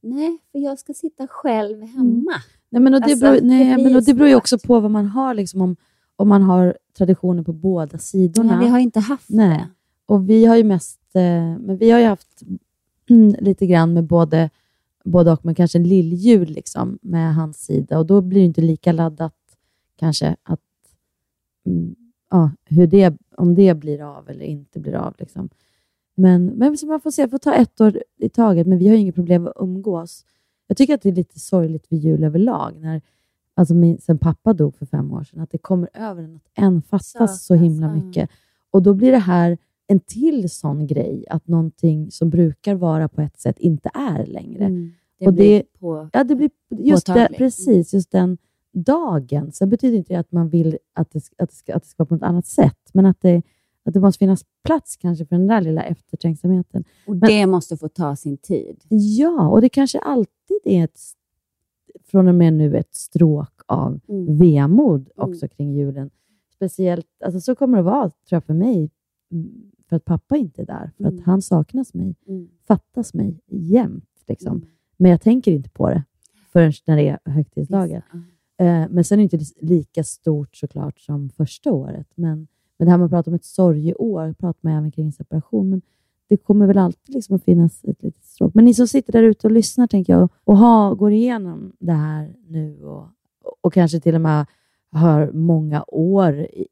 Nej, för jag ska sitta själv hemma. Nej, men och det, Alltså, beror, nej, blir men och det beror ju också på vad man har, liksom, om, om man har traditioner på båda sidorna. Nej, vi har inte haft Nej. det. Och vi har ju mest, eh, men vi har ju haft mm, <clears throat> lite grann med både, både och, men kanske en lilljul liksom, med hans sida. Och då blir det inte lika laddat kanske att, mm, ja, hur det, om det blir av eller inte blir av. Liksom. Men, men så man får se, får ta ett år i taget, men vi har ju inget problem att umgås. Jag tycker att det är lite sorgligt vid jul överlag, när, alltså min, sen pappa dog för fem år sedan, att det kommer över en att en fattas så himla mycket. Och då blir det här en till sån grej, att någonting som brukar vara på ett sätt inte är längre. Mm. Det och blir det, på, ja, det blir just det, precis, just den dagen. Sen betyder inte det att man vill att det, att det, ska, att det ska vara på något annat sätt, men att det, att det måste finnas plats kanske för den där lilla eftertänksamheten. och Men- det måste få ta sin tid. Ja, och det kanske alltid är ett, från och med nu ett stråk av Mm. vemod också kring julen. Speciellt, alltså så kommer det vara tror jag för mig, mm, för att pappa inte är där. För Mm. att han saknas mig, Mm. fattas mig jämt. Liksom. Mm. Men jag tänker inte på det förrän när det är högtidsdagar. Eh, men sen är det inte lika stort såklart som första året. Men, men det här med att prata om ett sorgeår pratar man även kring separation. Men det kommer väl alltid liksom att finnas ett litet stråk. Men ni som sitter där ute och lyssnar tänker jag, och ha, går igenom det här nu och, och kanske till och med har många år i-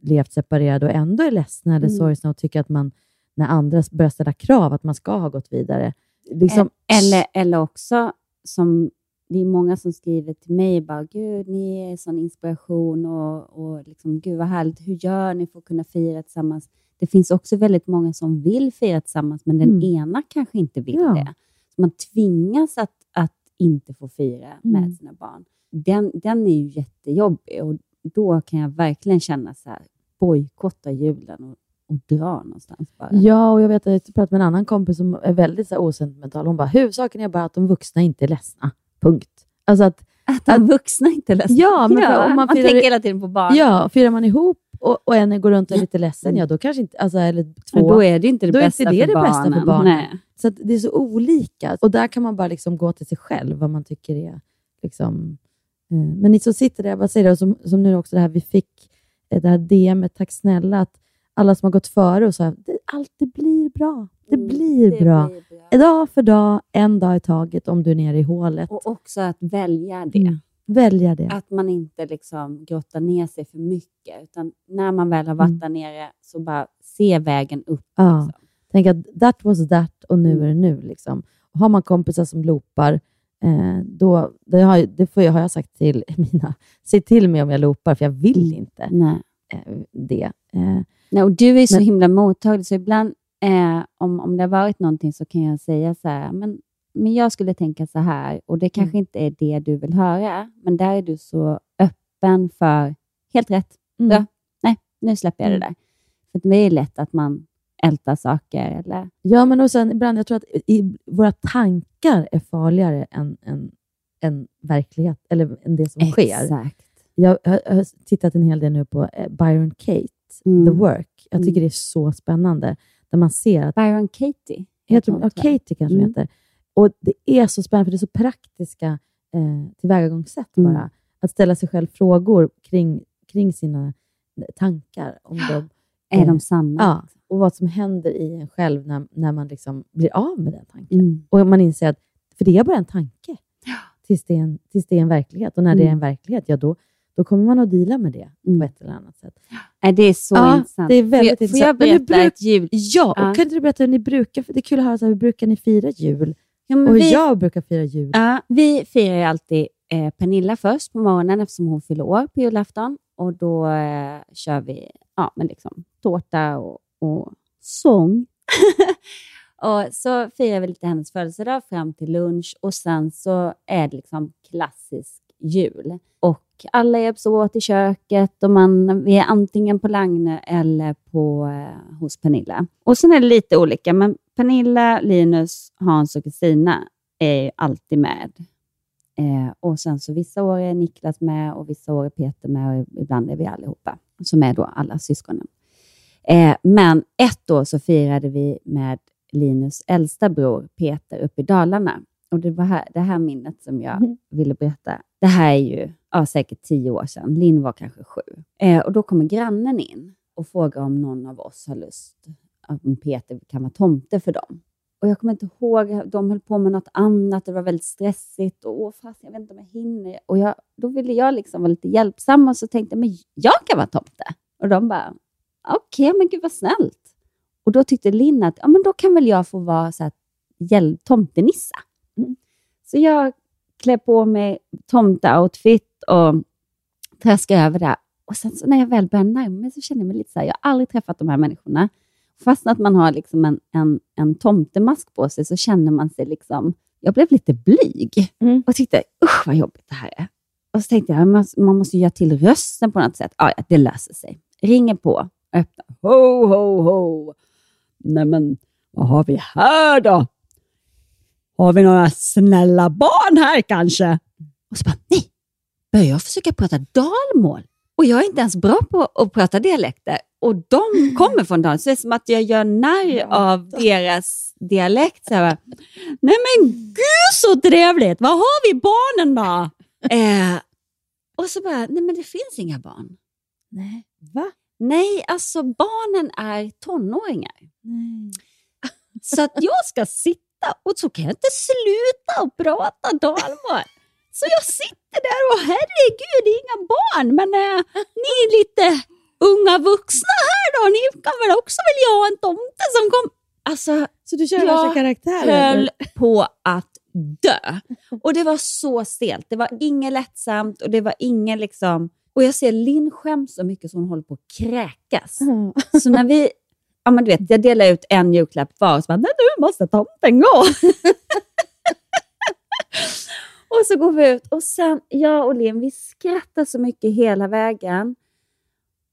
levt separerade och ändå är ledsna eller Mm. sorgsna och tycker att man, när andra börjar ställa krav, att man ska ha gått vidare. Liksom, Eller, eller också, som det är många som skriver till mig, bara, gud, ni är sån inspiration och, och liksom, gud vad härligt, hur gör ni för att kunna fira tillsammans? Det finns också väldigt många som vill fira tillsammans, men den Mm. ena kanske inte vill Ja. det. Så man tvingas att, att inte få fira Mm. med sina barn. Den, den är ju jättejobbig och då kan jag verkligen känna så här, bojkotta julen och, och dra någonstans bara. Ja, och jag vet att jag pratade med en annan kompis som är väldigt så här, osentimental. Hon bara, huvudsaken är bara att de vuxna inte är ledsna. Punkt. Alltså att, Att de vuxna inte är ledsna. Ja, men Ja, om man, man firar, tänker hela tiden på barn. Ja, firar man ihop och, och en går runt och är lite ledsen, ja då kanske inte, alltså, eller två. Men då är det inte det då bästa är inte det för det bästa för barnen. Nej. Så att det är så olika. Och där kan man bara liksom gå till sig själv, vad man tycker är... Liksom, men ni som sitter där, vad säger du, som, som nu också det här vi fick, eh, det här DMet, tack snälla, att alla som har gått före och det, allt det blir bra. Det blir Mm, det bra. blir bra. Dag för dag, en dag i taget om du är nere i hålet. Och också att välja det. Mm. Välja det. Att man inte liksom grottar ner sig för mycket, utan när man väl har varit Mm. där nere, så bara se vägen upp. Ja. Liksom. Tänk att that was that och nu Mm. är det nu. Liksom. Har man kompisar som loopar, eh, då, det, har, det får jag, har jag sagt till <laughs> mina, säg till mig om jag loopar, för jag vill inte Nej. eh, det. Eh, Nej, och du är så Men- himla mottaglig, så ibland eh, om, om det har varit någonting så kan jag säga så här, men, men jag skulle tänka så här, och det kanske inte är det du vill höra, men där är du så öppen för, helt rätt, Mm. ja, nej, nu släpper jag det Mm. där. För det är lätt att man ältar saker, eller ja, men och sen ibland, jag tror att i, våra tankar är farligare än, än, än verklighet, eller än det som sker. Exakt. Jag har, jag har tittat en hel del nu på eh, Byron Kate, Mm. The Work. Jag tycker Mm. det är så spännande. Där man ser att Byron Katie. heter, hon, ja. Katie kanske Mm. heter. Och Det är så spännande, för det är så praktiska eh, tillvägagångssätt Mm. bara. Att ställa sig själv frågor kring, kring sina tankar. Om de, Är de sanna? Ja, och vad som händer i en själv när, när man liksom blir av med den tanken. Mm. Och man inser att, för det är bara en tanke, tills det är en, tills det är en verklighet. Och när det är Mm. en verklighet, ja då, då kommer man att dela med det på ett eller annat sätt. Det är så Ja, intressant. det är väldigt får jag, får jag intressant. Berätta bruk- ett jul? Ja, och Ja. kan inte du berätta hur ni brukar, för det är kul att höra, så här, hur brukar ni fira jul? Ja, och hur vi- jag brukar fira jul. Ja, vi firar ju alltid eh, Pernilla först på morgonen eftersom hon fyller år på julafton. Och då eh, kör vi ja, men liksom, tårta och, och sång. <laughs> och så firar vi lite hennes födelsedag fram till lunch och sen så är det liksom klassisk jul. Och alla hjälps åt i köket och man, vi är antingen på Lagne eller på, eh, hos Pernilla. Och sen är det lite olika, men Pernilla, Linus, Hans och Kristina är ju alltid med. Eh, och sen så vissa år är Niklas med och vissa år är Peter med och ibland är vi allihopa, som är då alla syskonen. Eh, men ett år så firade vi med Linus äldsta bror Peter uppe i Dalarna. Och det var här, det här minnet som jag Mm. ville berätta. Det här är ju ja, säkert tio år sedan. Linn var kanske sju. Eh, och då kommer grannen in och frågar om någon av oss har lust, om Peter kan vara tomte för dem. Och jag kommer inte ihåg, de höll på med något annat, det var väldigt stressigt. Och åh, fast jag vet inte om jag hinner. Och jag, då ville jag liksom vara lite hjälpsam och så tänkte jag, men jag kan vara tomte. Och de bara, okej, men gud vad snällt. Och då tyckte Linn att, ja men då kan väl jag få vara så här, hjälp, tomtenissa. Mm. Så jag klär på mig tomteoutfit och traskar över där. Och sen så när jag väl börjar närma mig så känner jag mig lite så här, jag har aldrig träffat de här människorna. Fast att man har liksom en, en, en tomtemask på sig så känner man sig liksom, jag blev lite blyg och tyckte, usch vad jobbigt det här är. Och så tänkte jag, man måste, man måste göra till rösten på något sätt. Ja, ja, det löser sig. Ringer på, öppnar. Ho, ho, ho. Nej men, vad har vi här då? Har vi några snälla barn här kanske? Och så bara, nej, börjar jag försöka prata dalmål? Och jag är inte ens bra på att prata dialekter. Och de <laughs> kommer från Dalarna, så det är som att jag gör narr av deras dialekt. Så bara, nej men gud så trevligt, var har vi barnen då? <laughs> Eh, och så bara, nej men det finns inga barn. Nej, va? Nej, alltså barnen är tonåringar. Nej. Så att jag ska sitta och så kan jag inte sluta och prata dalmål. Så jag sitter där och herregud, det är inga barn, men eh, ni är lite unga vuxna här då. Ni kan väl också vilja ha en tomte som kom... Alltså, så du kör jag värsta karaktären? höll på att dö. Och det var så stelt. Det var inget lättsamt och det var ingen liksom... Och jag ser Linn skäms så mycket så hon håller på att kräkas. Så när vi... Ja, men du vet, jag delar ut en julklapp var och så bara, nej nu måste tomten gå. <laughs> och så går vi ut och sen, jag och Linn, vi skrattar så mycket hela vägen.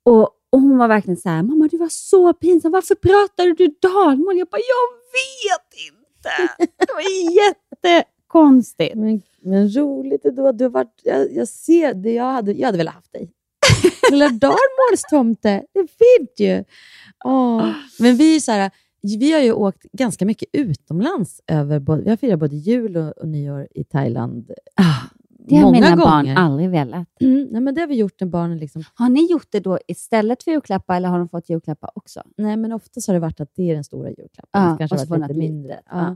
Och, och hon var verkligen så här, mamma du var så pinsam, varför pratade du dalmål? Jag bara, jag vet inte. Det var jättekonstigt. Men, men roligt ändå. Du har varit, jag, jag ser det. Jag hade, jag hade velat haft dig. Lilla dalmålstomte. Det är fint ju. Åh. Men vi, är så här, vi har ju åkt ganska mycket utomlands. Över, vi har firat både jul och, och nyår i Thailand. Det har många mina gånger. barn aldrig velat. Mm, nej, men det har vi gjort när barnen liksom... Har ni gjort det då istället för julklappar eller har de fått julklappar också? Nej, men oftast har det varit att det är den stora julklappen. Ja, det kanske har varit lite mindre. litet. Ja.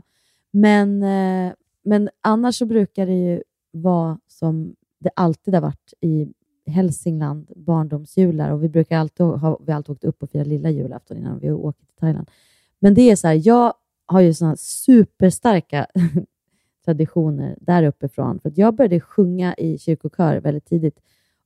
Men, eh, men annars så brukar det ju vara som det alltid har varit i Hälsingland, barndomsjular. Och vi brukar alltid ha, vi alltid åkt upp och firat lilla julafton innan vi åker till Thailand. Men det är så här, jag har ju såna superstarka traditioner där uppifrån. För att jag började sjunga i kyrkokör väldigt tidigt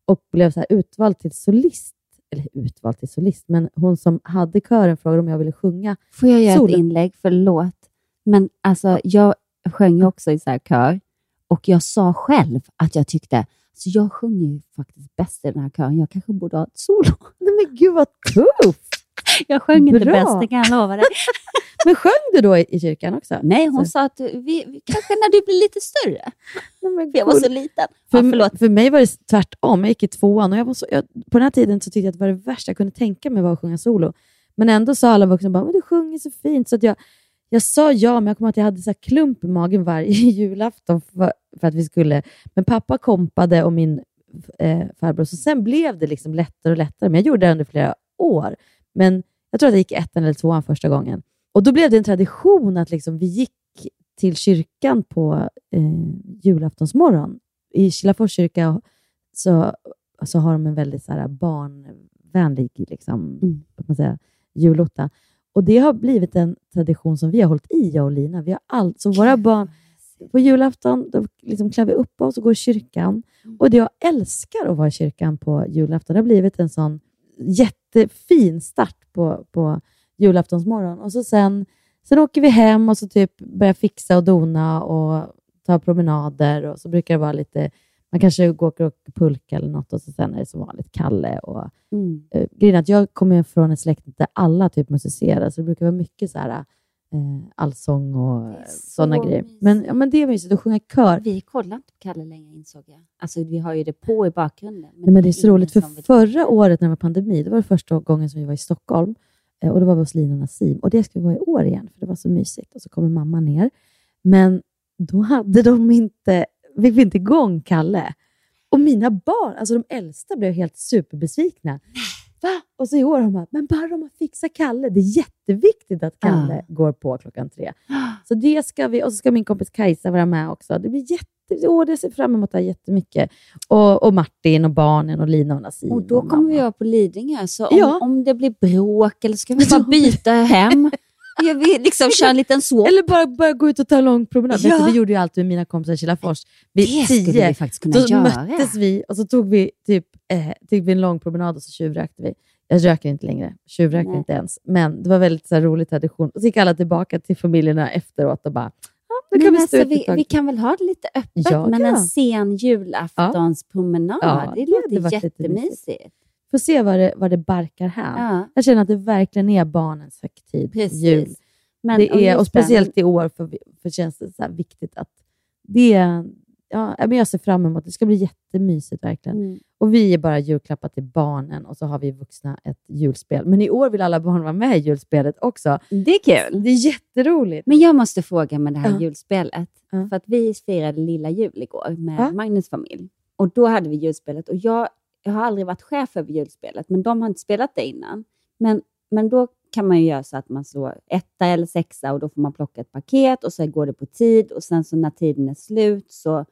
och blev så här utvald till solist. Eller utvald till solist, men hon som hade kören frågade om jag ville sjunga Får jag göra solo. ett inlägg? Förlåt. Men alltså, jag sjöng också i så här kör och jag sa själv att jag tyckte alltså jag sjunger ju faktiskt bäst i den här kören. Jag kanske borde ha ett solo. Nej men gud vad tufft! <laughs> Jag sjöng inte Bra. bäst, det kan jag lova dig. <laughs> Men sjöng du då i, i kyrkan också? Nej, hon Så- sa att vi, vi, kanske när du blir lite större. Jag var så liten. För, Ja, förlåt. för mig var det tvärtom. Jag gick i tvåan och jag var så, jag, på den här tiden så tyckte jag att det var det värsta jag kunde tänka mig var att sjunga solo. Men ändå sa alla vuxna bara, men du sjunger så fint. Så att jag, jag sa ja, men jag kommer att jag hade så klump i magen varje <laughs> julafton för, för att vi skulle... Men pappa kompade och min eh, farbror, så sen blev det liksom lättare och lättare. Men jag gjorde det under flera år. Men jag tror att jag gick ettan eller tvåan första gången. Och då blev det en tradition att liksom vi gick till kyrkan på eh, julaftonsmorgon. I Kilafors kyrka så, så har de en väldigt så här, barnvänlig liksom, vad man säga, julotta. Och det har blivit en tradition som vi har hållit i, jag och Lina. Vi har all, så våra barn, på julafton då liksom klär vi upp oss och går i kyrkan. Och det jag älskar att vara i kyrkan på julafton. Det har blivit en sån jättefin start på, på julaftonsmorgon. Och så sen, sen åker vi hem och så typ börjar fixa och dona och ta promenader. Och så brukar det vara lite, man kanske går och åker pulka eller något och så sen är det som vanligt Kalle. Och, Mm. eh, grejen är att jag kommer från en släkt där alla typ musicerar, så det brukar vara mycket så här, eh, allsång och sådana grejer. Men, ja, men det är mysigt att sjunga kör. Vi kollar inte på Kalle längre insåg jag. Alltså vi har ju det på i bakgrunden. Nej, men det är så roligt, för vill- förra året när det var pandemi, det var det första gången som vi var i Stockholm. Eh, Och då var vi hos Lina och Nassim. Och det ska vi vara i år igen, för det var så mysigt. Och så kommer mamma ner. Men då hade de inte, fick vi inte igång Kalle. Och mina barn, alltså de äldsta, blev helt superbesvikna. Va? Och så i år har bara, men bara de har fixat Kalle. Det är jätteviktigt att Kalle går på klockan tre. Så det ska vi, och så ska min kompis Kajsa vara med också. Det blir jätte, åh, det ser fram emot det här jättemycket. Och, och Martin och barnen och Lina och Nassim. Och då kommer vi vara på Lidingö, så om, Ja. om det blir bråk eller ska vi bara <laughs> byta hem? Jag vill liksom köra en liten swap. Eller bara börja gå ut och ta en lång promenad. Ja. Vet du, det gjorde ju alltid med mina kompisar i Kilafors. Vid Det skulle tio, vi faktiskt kunna då göra. möttes vi och så tog vi typ eh, tog vi en lång promenad och så tjuvrökte vi. Jag röker inte längre, tjuvröker Nej. inte ens. Men det var väldigt så här, rolig tradition. Och så gick alla tillbaka till familjerna efteråt och bara, ja, då kan vi alltså, vi, vi kan väl ha det lite öppet, Ja, men ja. en sen julaftonspromenad, Ja, det låter varit lite jättemysigt. Får se vad det, vad det barkar här. Ja. Jag känner att det verkligen är barnens högtid, Precis. jul. Men- det och är, och speciellt i år för, för känns det så här viktigt att det är, ja, men jag ser fram emot det. Det ska bli jättemysigt verkligen. Mm. Och vi är bara julklappar till barnen och så har vi vuxna ett julspel. Men i år vill alla barn vara med i julspelet också. Det är kul. Det är jätteroligt. Men jag måste fråga med det här Ja. julspelet. Ja. För att vi firade lilla jul igår med Ja. Magnus familj. Och då hade vi julspelet. Och jag, jag har aldrig varit chef över julspelet, men de har inte spelat det innan. Men, men då kan man ju göra så att man slår etta eller sexa och då får man plocka ett paket och så går det på tid och sen så när tiden är slut så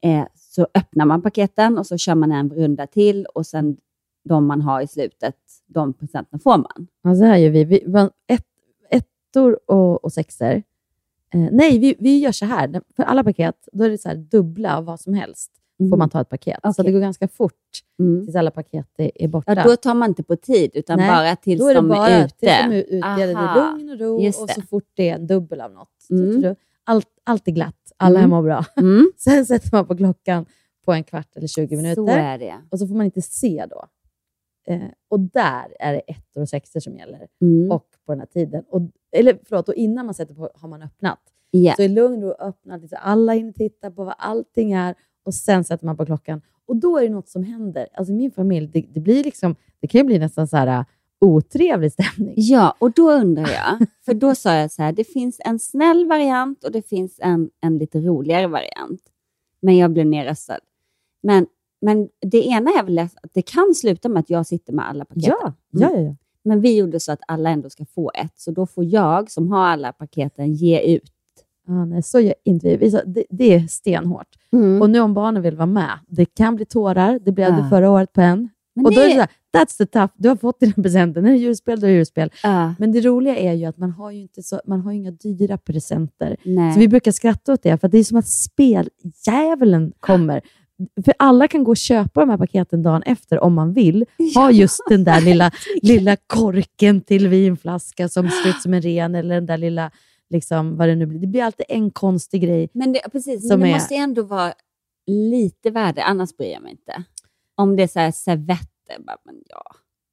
eh, så öppnar man paketen och så kör man en runda till och sen de man har i slutet, de procenten får man. Ja, så här gör vi. vi ett, ettor och, och sexor. Eh, nej, vi, vi gör så här. För alla paket, då är det så här dubbla av vad som helst. Får Mhm. man ta ett paket. Så Okej. det går ganska fort Mm. tills alla paket är, är borta. Ja, då tar man inte på tid, utan Nej, bara tills då är det de bara är ute. Tills de är ute. Det är Aha. lugn och ro Just och det. så fort det är en dubbel av något. Mm. Så, så, allt, allt är glatt. Alla Mm. mår bra. Mm. <laughs> Sen sätter man på klockan på en kvart eller 20 minuter. Så är det. Och så får man inte se då. Eh, och där är det ettor och sexor som gäller. Mm. Och på den här tiden. Och, eller förlåt, och innan man sätter på har man öppnat. Ja. Så i lugn och öppnat. Så alla hinner titta på vad allting är. Och sen sätter man på klockan. Och då är det något som händer. Alltså min familj, det, det, blir liksom, det kan ju bli nästan så här äh, otrevlig stämning. Ja, och då undrar jag, <laughs> för då sa jag så här, det finns en snäll variant och det finns en, en lite roligare variant. Men jag blev nerröstad. Men, men det ena är väl att det kan sluta med att jag sitter med alla paketen. Ja, ja, ja, ja. Men vi gjorde så att alla ändå ska få ett, så då får jag som har alla paketen ge ut. Ja, nej, så gör inte vi. vi. sa- Det, det är stenhårt. Mm. Och nu om barnen vill vara med, det kan bli tårar. Det blev Ja. det förra året på en. Men och då är det så här, that's the tough. Du har fått dina presenter. När det är julspel, då är det julspel. Ja. Men det roliga är ju att man har ju, inte så, man har inga dyra presenter. Nej. Så vi brukar skratta åt det, för det är som att speldjävulen kommer. För alla kan gå och köpa de här paketen dagen efter om man vill. Ha just den där lilla, <laughs> lilla korken till vinflaska som ser ut som en ren, eller den där lilla, liksom, vad det nu blir. Det blir alltid en konstig grej. Men det, precis, men det är- måste ändå vara lite värde, annars bryr jag mig inte. Om det är så här servetter, bara, men ja.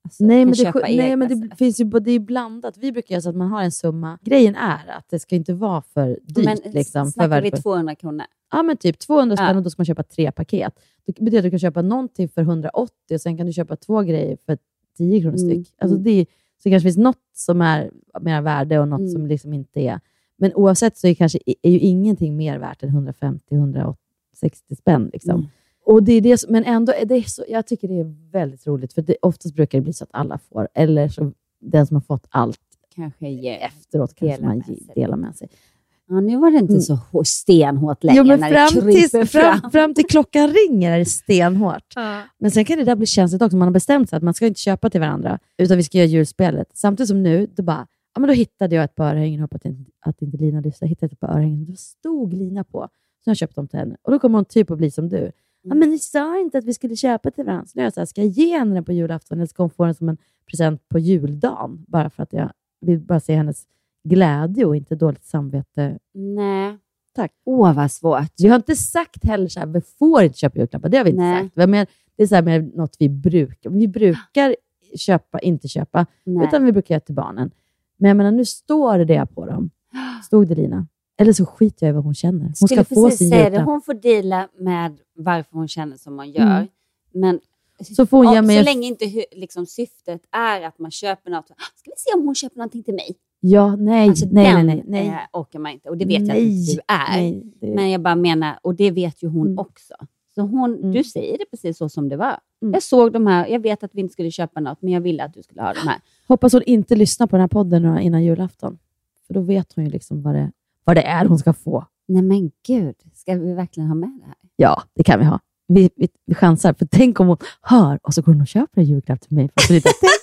Alltså, nej, men, det, nej, men det finns ju det är blandat. Vi brukar göra så att man har en summa. Grejen är att det ska inte vara för dyrt. Men liksom, snackar vi värdefullt. 200 kronor? Ja, men typ 200 spänn Ja. och då ska man köpa tre paket. Det betyder att du kan köpa någonting för 180 och sen kan du köpa två grejer för 10 kronor Mm, styck. Alltså mm. det, är- så det kanske finns något som är mer värde och något Mm. som liksom inte är. Men oavsett så är, kanske, är ju ingenting mer värt än 150-160 spänn. Liksom. Mm. Och det är det som, men ändå, är det så, jag tycker det är väldigt roligt, för det, oftast brukar det bli så att alla får, eller så den som har fått allt Kanske ger. efteråt kanske Delar man med ge- delar med sig. Ja, nu var det inte Mm. så hå- stenhårt längre Jo, men när fram, det kryper fram, fram. fram till klockan ringer är det stenhårt. Men sen kan det där bli känsligt också. Man har bestämt sig att man ska inte köpa till varandra, utan vi ska göra julspelet. Samtidigt som nu, då bara, ja, men då hittade jag ett par örhängen, hoppas att inte, att inte Lina lyssnar. Hittade ett par örhängen, då stod Lina på. Så jag köpte dem till henne. Och då kommer hon typ att bli som du. Ja, men ni sa inte att vi skulle köpa till varandra. Så nu är jag så här, ska jag ge henne den på julafton eller ska hon få den som en present på juldagen? Bara för att jag vill bara se hennes glädje och inte dåligt samvete. Nej. Tack. Åh, vad svårt. Vi har inte sagt heller så här, vi får inte köpa julklappar. Det har vi inte Nej. sagt. Men det är så här med något vi brukar. Vi brukar köpa, inte köpa, Nej. utan vi brukar göra till barnen. Men jag menar, nu står det på dem. <gasps> Stod det Lina? Eller så skiter jag i vad hon känner. Hon Skulle ska få sin säga det. julklapp. Hon får deala med varför hon känner som hon gör. Mm. Men Så får hon mig så länge inte liksom, syftet är att man köper något. "Ah, Ska vi se om hon köper någonting till mig? Ja, nej, Alltså, nej, nej, den, nej, nej. eh, orkar man inte. Och det vet jag att Nej, du är. nej, det- Men jag bara menar, och det vet ju hon Mm. också. Så hon, Mm. du säger det precis så som det var. Mm. Jag såg de här, jag vet att vi inte skulle köpa något, men jag ville att du skulle ha de här. Hoppas hon inte lyssnar på den här podden innan julafton. För då vet hon ju liksom vad det, vad det är hon ska få. Nej men gud, ska vi verkligen ha med det här? Ja, det kan vi ha. Vi, vi, vi chansar, för tänk om hon hör och så går hon och köper en julklapp till mig. För att <laughs>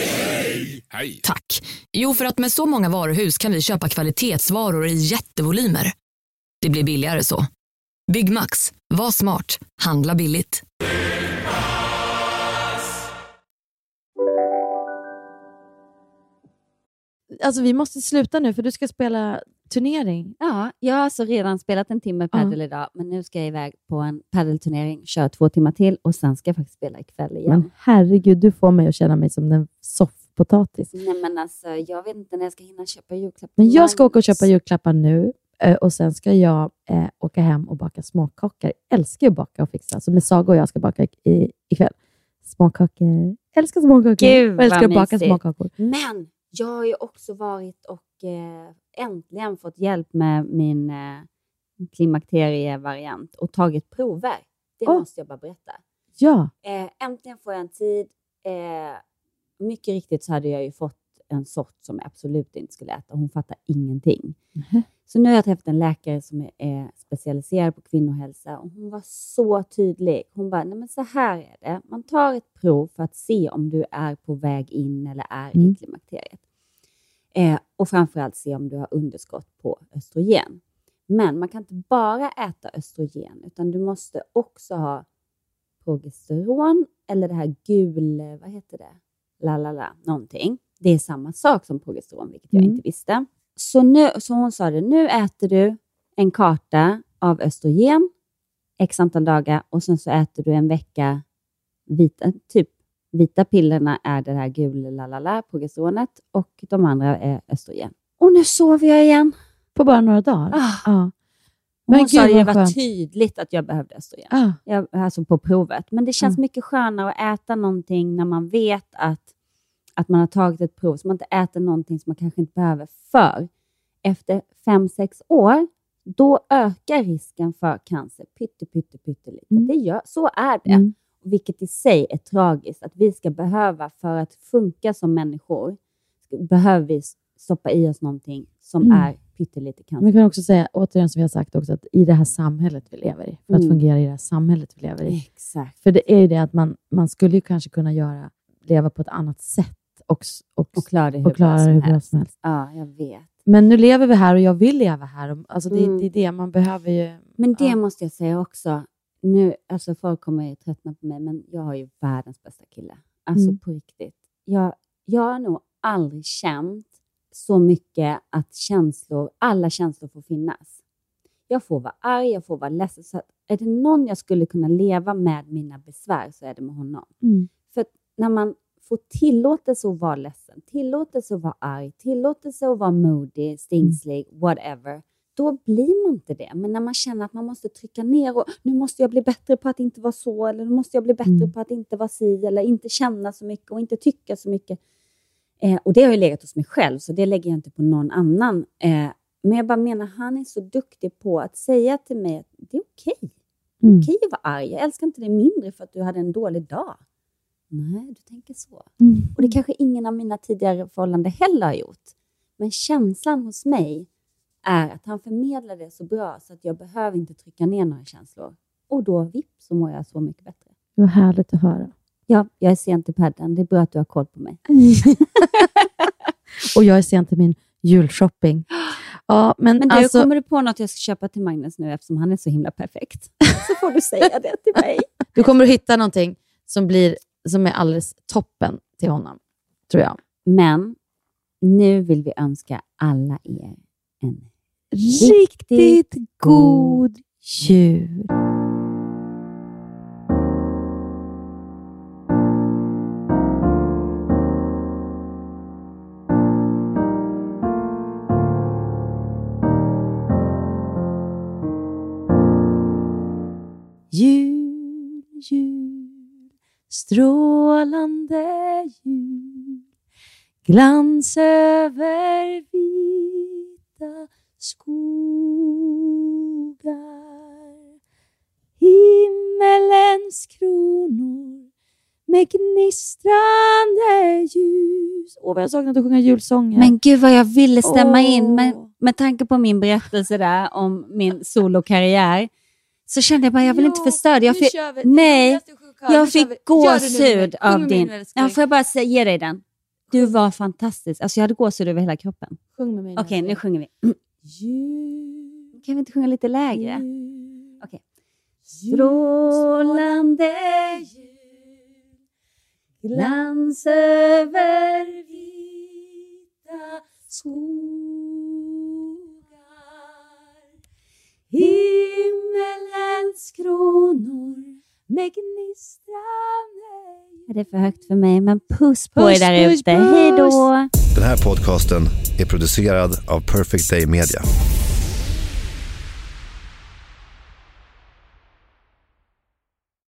Tack. Jo, för att med så många varuhus kan vi köpa kvalitetsvaror i jättevolymer. Det blir billigare så. Byggmax. Var smart. Handla billigt. Alltså vi måste sluta nu för du ska spela turnering. Ja, jag har alltså redan spelat en timme padel idag, men nu ska jag iväg på en padelturnering, köra två timmar till och sen ska jag faktiskt spela ikväll igen. Men herregud, du får mig att känna mig som en soffpotatis. Nej, men alltså, jag vet inte när jag ska hinna köpa julklappar. Men jag ska åka och köpa julklappar nu eh, och sen ska jag eh, åka hem och baka småkakor. Jag älskar att baka och fixa, så med Saga och jag ska baka i, ikväll. Småkakor. Älskar småkakor. Gud, och älskar att baka mysigt. småkakor. Men jag har ju också varit och eh, äntligen fått hjälp med min eh, klimakterievariant och tagit prover. Det Åh. måste jag bara berätta. Ja. Eh, äntligen får jag en tid. Eh, mycket riktigt så hade jag ju fått en sort som jag absolut inte skulle äta. Hon fattar ingenting. Så nu har jag träffat en läkare som är, specialiserad på kvinnohälsa och hon var så tydlig. Hon bara, nej men så här är det. Man tar ett prov för att se om du är på väg in eller är i Mm. klimakteriet. Eh, och framförallt se om du har underskott på östrogen. Men man kan inte bara äta östrogen, utan du måste också ha progesteron eller det här gul, vad heter det? La, la, la, någonting. Det är samma sak som progesteron, vilket jag Mm. inte visste. Så, nu, så hon sa det, nu äter du en karta av östrogen x antal dagar och sen så äter du en vecka vita, typ vita pillerna är det här gula lalala, progesteronet och de andra är östrogen. Och nu sover jag igen. På bara några dagar? Ah. Ja. Hon Men sa gud, det var tydligt att jag behövde östrogen. Ah. Jag, alltså på provet. Men det känns Ah. mycket skönare att äta någonting när man vet att, att man har tagit ett prov, så man inte äter någonting som man kanske inte behöver. För efter fem sex år, då ökar risken för cancer pytte, pytte, pyttelite. Det gör, så är det. Mm. Vilket i sig är tragiskt, att vi ska behöva, för att funka som människor, behöver vi stoppa i oss någonting som Mm. är pyttelite cancer. Vi kan också säga, återigen som vi har sagt också, att i det här samhället vi lever i, för att Mm. fungera i det här samhället vi lever i. Exakt. För det är ju det att man, man skulle ju kanske kunna göra, leva på ett annat sätt och, och, Och klara det hur, och klara bra, det hur som bra som helst. Ja, jag vet. Men nu lever vi här och jag vill leva här. Och- Alltså det, Mm. det är det, man behöver ju... Men det ja. måste jag säga också. Nu, alltså folk kommer ju tröttna på mig, men jag har ju världens bästa kille. Alltså Mm. på riktigt. Jag, jag har nog aldrig känt så mycket att känslor, alla känslor får finnas. Jag får vara arg, jag får vara ledsen. Så att är det någon jag skulle kunna leva med mina besvär så är det med honom. Mm. För att när man får tillåtelse att vara ledsen, tillåtelse att vara arg, tillåtelse att vara moody, stingslig, whatever, då blir man inte det. Men när man känner att man måste trycka ner och nu måste jag bli bättre på att inte vara så, eller nu måste jag bli bättre Mm. på att inte vara si, eller inte känna så mycket och inte tycka så mycket. Eh, och det har ju legat hos mig själv, så det lägger jag inte på någon annan. Eh, men jag bara menar, han är så duktig på att säga till mig att det är okej. Mm. Okej att vara arg. Jag älskar inte dig mindre för att du hade en dålig dag. Nej, du tänker så. Mm. Och det kanske ingen av mina tidigare förhållanden heller har gjort. Men känslan hos mig är att han förmedlar det så bra så att jag behöver inte trycka ner några känslor. Och då vips så mår jag så mycket bättre. Det var härligt att höra. Ja, jag är sent i padden. Det är bra att du har koll på mig. <laughs> och jag är sen till min julshopping. Ja, men, Men du, alltså, kommer du på något jag ska köpa till Magnus nu eftersom han är så himla perfekt? <laughs> Så får du säga det till mig. <laughs> du kommer att hitta någonting som, blir, som är alldeles toppen till honom, tror jag. Men nu vill vi önska alla er en Riktigt god jul. Jul, strålande jul Glans över vita skogar Himmelens kronor med gnistrande ljus Åh, vad jag saknat att sjunga julsånger. Men gud vad jag ville stämma in. Åh. Men med tanke på min berättelse där om min solokarriär så kände jag bara, jag vill inte förstöra det. Jag nu fick, kör jag fick gåshud av din... Ja, får jag bara säga, ge dig den? Du var fantastisk. Alltså jag hade gåshud över hela kroppen. Sjung med mig. Okej, nu sjunger vi. Kan vi inte sjunga lite lägre? Okej. Strålande jul, glans över vita skogar. Himmelens kronor med gnistrande Det är för högt för mig, men puss på Puss, er där puss, ute. puss. Hej då! Den här podcasten är producerad av Perfect Day Media.